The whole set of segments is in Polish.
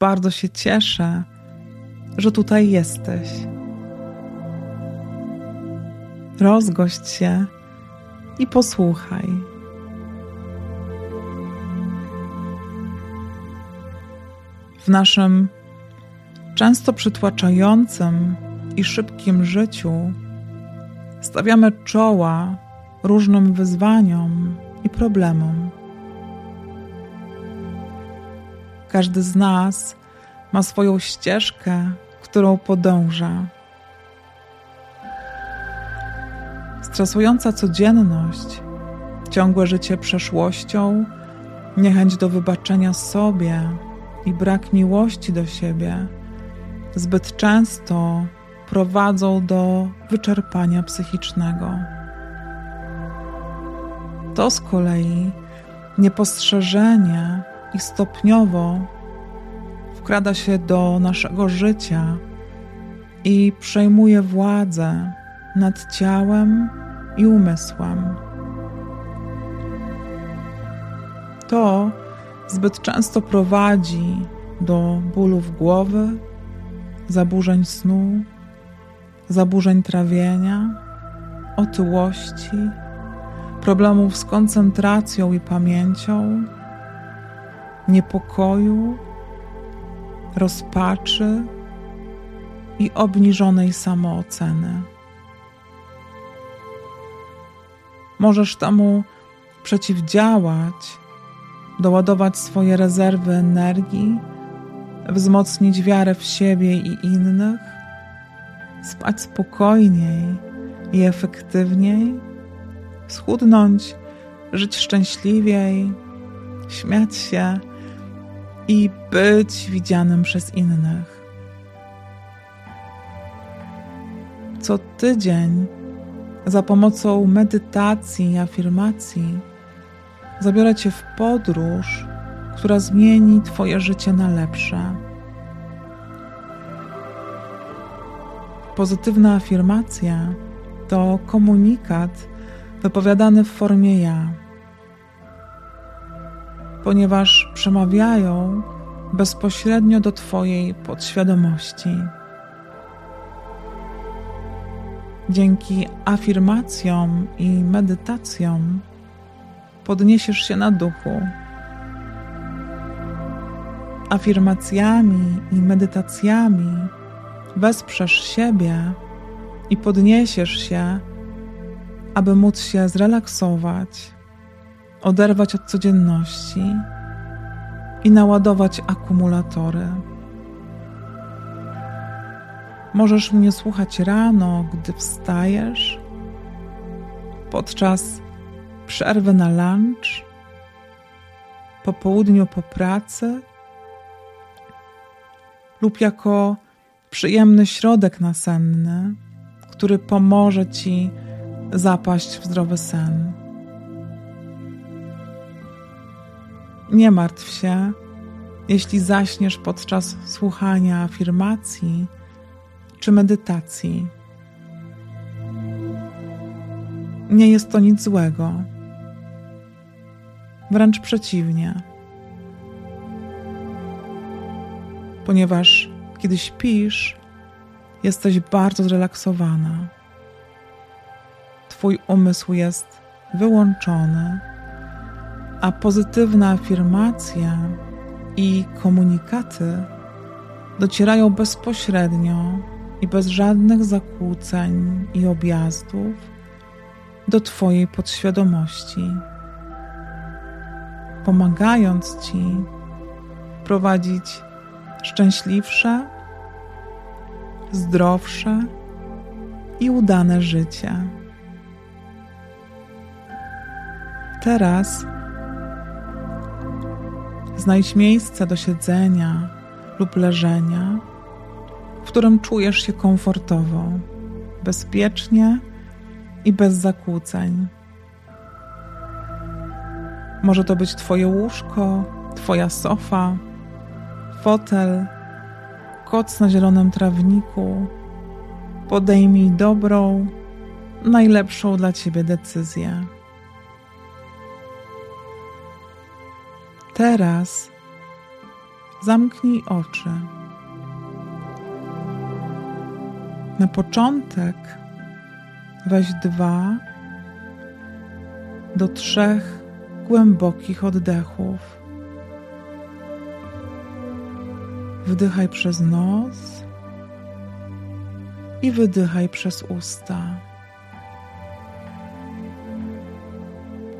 bardzo się cieszę, że tutaj jesteś. Rozgość się i posłuchaj. W naszym często przytłaczającym i szybkim życiu stawiamy czoła różnym wyzwaniom i problemom. Każdy z nas ma swoją ścieżkę, którą podąża. Stresująca codzienność, ciągłe życie przeszłością, niechęć do wybaczenia sobie i brak miłości do siebie zbyt często prowadzą do wyczerpania psychicznego. To z kolei niepostrzeżenie i stopniowo wkrada się do naszego życia i przejmuje władzę nad ciałem i umysłem. To zbyt często prowadzi do bólów głowy, zaburzeń snu, zaburzeń trawienia, otyłości, problemów z koncentracją i pamięcią, niepokoju, rozpaczy i obniżonej samooceny. Możesz temu przeciwdziałać, doładować swoje rezerwy energii, wzmocnić wiarę w siebie i innych, spać spokojniej i efektywniej, schudnąć, żyć szczęśliwiej, śmiać się i być widzianym przez innych. Co tydzień za pomocą medytacji i afirmacji zabiorę Cię w podróż, która zmieni Twoje życie na lepsze. Pozytywna afirmacja to komunikat wypowiadany w formie ja ponieważ przemawiają bezpośrednio do Twojej podświadomości. Dzięki afirmacjom i medytacjom podniesiesz się na duchu. Afirmacjami i medytacjami wesprzesz siebie i podniesiesz się, aby móc się zrelaksować oderwać od codzienności i naładować akumulatory. Możesz mnie słuchać rano, gdy wstajesz, podczas przerwy na lunch, po południu po pracy lub jako przyjemny środek nasenny, który pomoże ci zapaść w zdrowy sen. Nie martw się, jeśli zaśniesz podczas słuchania afirmacji czy medytacji. Nie jest to nic złego. Wręcz przeciwnie. Ponieważ kiedy śpisz, jesteś bardzo zrelaksowana. Twój umysł jest wyłączony a pozytywna afirmacja i komunikaty docierają bezpośrednio i bez żadnych zakłóceń i objazdów do Twojej podświadomości, pomagając Ci prowadzić szczęśliwsze, zdrowsze i udane życie. Teraz Znajdź miejsce do siedzenia lub leżenia, w którym czujesz się komfortowo, bezpiecznie i bez zakłóceń. Może to być Twoje łóżko, Twoja sofa, fotel, koc na zielonym trawniku. Podejmij dobrą, najlepszą dla Ciebie decyzję. Teraz zamknij oczy. Na początek weź dwa do trzech głębokich oddechów. Wdychaj przez nos i wydychaj przez usta.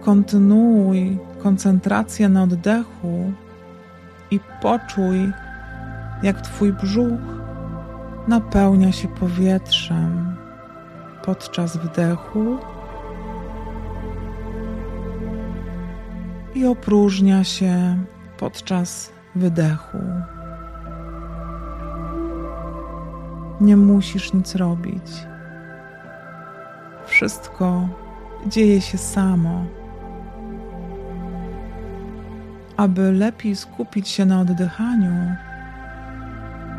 Kontynuuj koncentrację na oddechu i poczuj, jak Twój brzuch napełnia się powietrzem podczas wdechu i opróżnia się podczas wydechu. Nie musisz nic robić. Wszystko dzieje się samo. Aby lepiej skupić się na oddychaniu,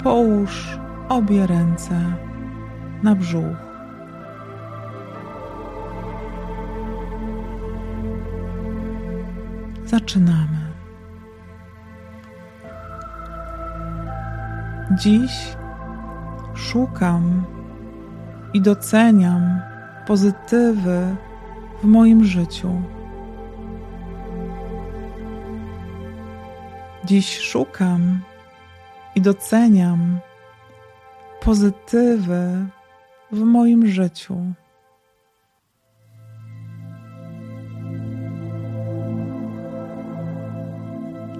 połóż obie ręce na brzuch. Zaczynamy. Dziś szukam i doceniam pozytywy w moim życiu. Dziś szukam i doceniam pozytywy w moim życiu.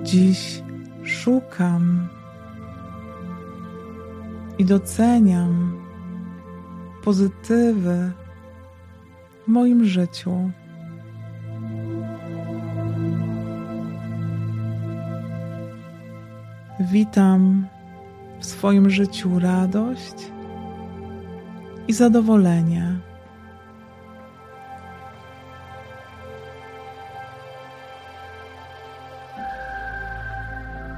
Dziś szukam i doceniam pozytywy w moim życiu. Witam w swoim życiu radość i zadowolenie.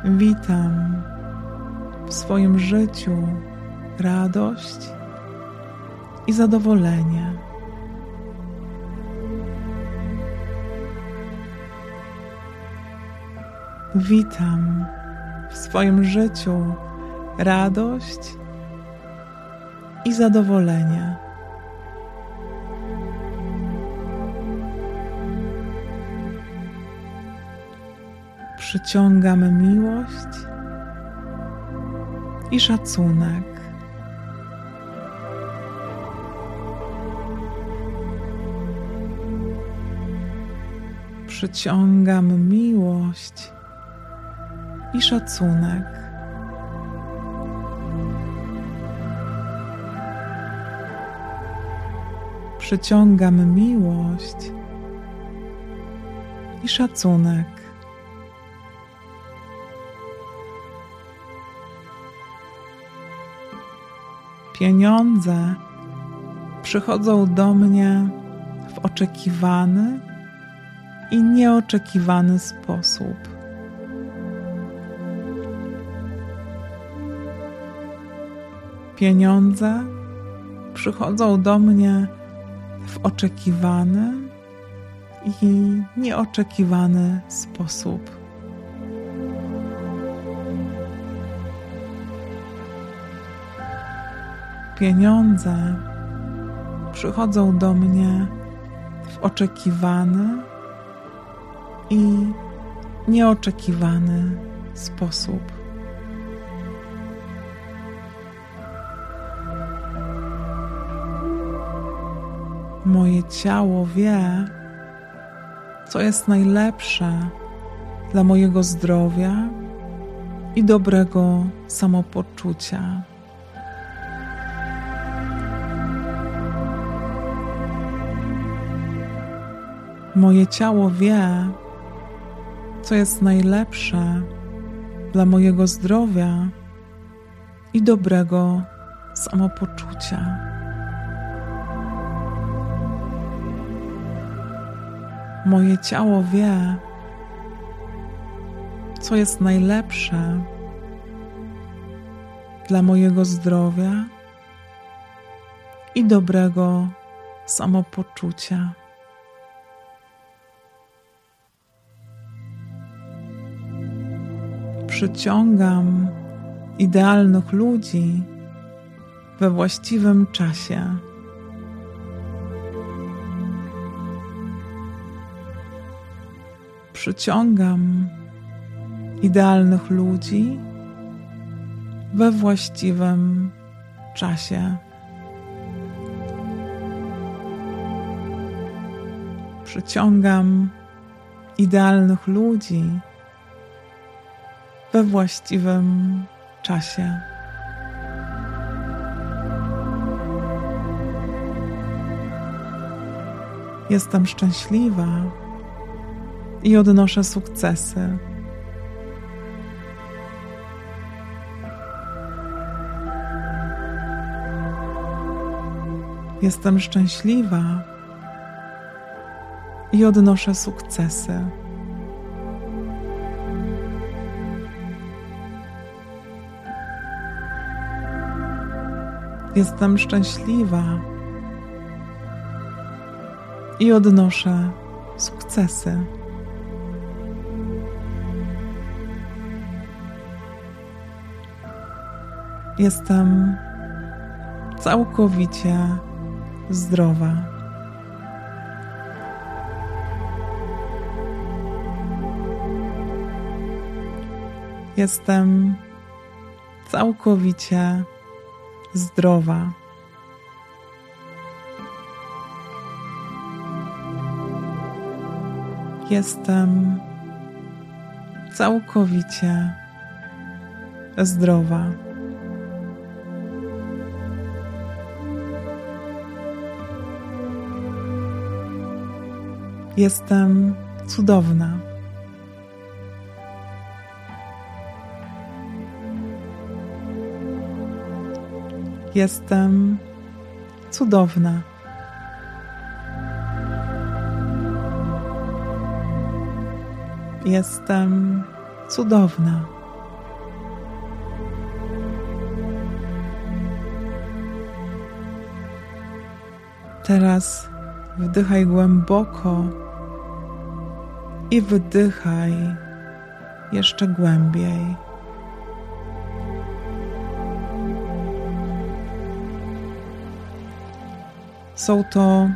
Witam w swoim życiu radość i zadowolenie. Witam w swoim życiu radość i zadowolenie. Przyciągam miłość i szacunek. Przyciągam miłość i szacunek. Przyciągam miłość i szacunek. Pieniądze przychodzą do mnie w oczekiwany i nieoczekiwany sposób. Pieniądze przychodzą do mnie w oczekiwany i nieoczekiwany sposób. Pieniądze przychodzą do mnie w oczekiwany i nieoczekiwany sposób. Moje ciało wie, co jest najlepsze dla mojego zdrowia i dobrego samopoczucia. Moje ciało wie, co jest najlepsze dla mojego zdrowia i dobrego samopoczucia. Moje ciało wie, co jest najlepsze dla mojego zdrowia i dobrego samopoczucia. Przyciągam idealnych ludzi we właściwym czasie. Przyciągam idealnych ludzi we właściwym czasie. Przyciągam idealnych ludzi we właściwym czasie. Jestem szczęśliwa i odnoszę sukcesy. Jestem szczęśliwa i odnoszę sukcesy. Jestem szczęśliwa i odnoszę sukcesy. Jestem całkowicie zdrowa. Jestem całkowicie zdrowa. Jestem całkowicie zdrowa. Jestem cudowna. Jestem cudowna. Jestem cudowna. Teraz wdychaj głęboko i wydychaj jeszcze głębiej. Są to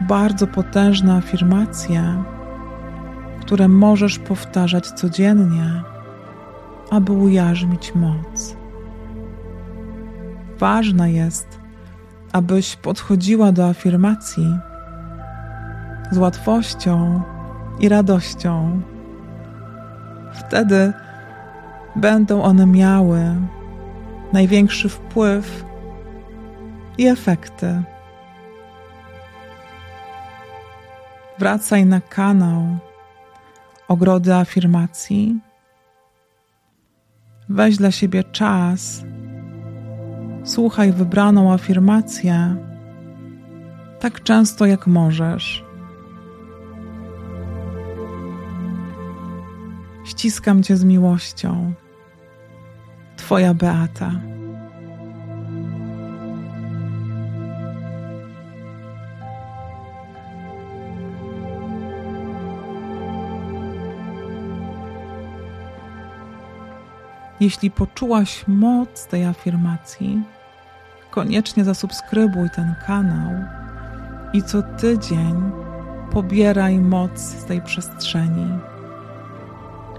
bardzo potężne afirmacje, które możesz powtarzać codziennie, aby ujarzmić moc. Ważne jest, abyś podchodziła do afirmacji z łatwością i radością. Wtedy będą one miały największy wpływ i efekty. Wracaj na kanał Ogrody Afirmacji. Weź dla siebie czas. Słuchaj wybraną afirmację tak często jak możesz. Ściskam Cię z miłością. Twoja Beata. Jeśli poczułaś moc tej afirmacji, koniecznie zasubskrybuj ten kanał i co tydzień pobieraj moc z tej przestrzeni.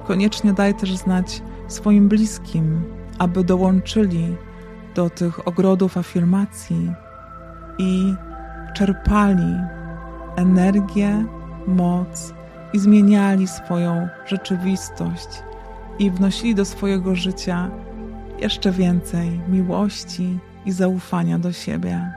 Koniecznie daj też znać swoim bliskim, aby dołączyli do tych ogrodów afirmacji i czerpali energię, moc i zmieniali swoją rzeczywistość i wnosili do swojego życia jeszcze więcej miłości i zaufania do siebie.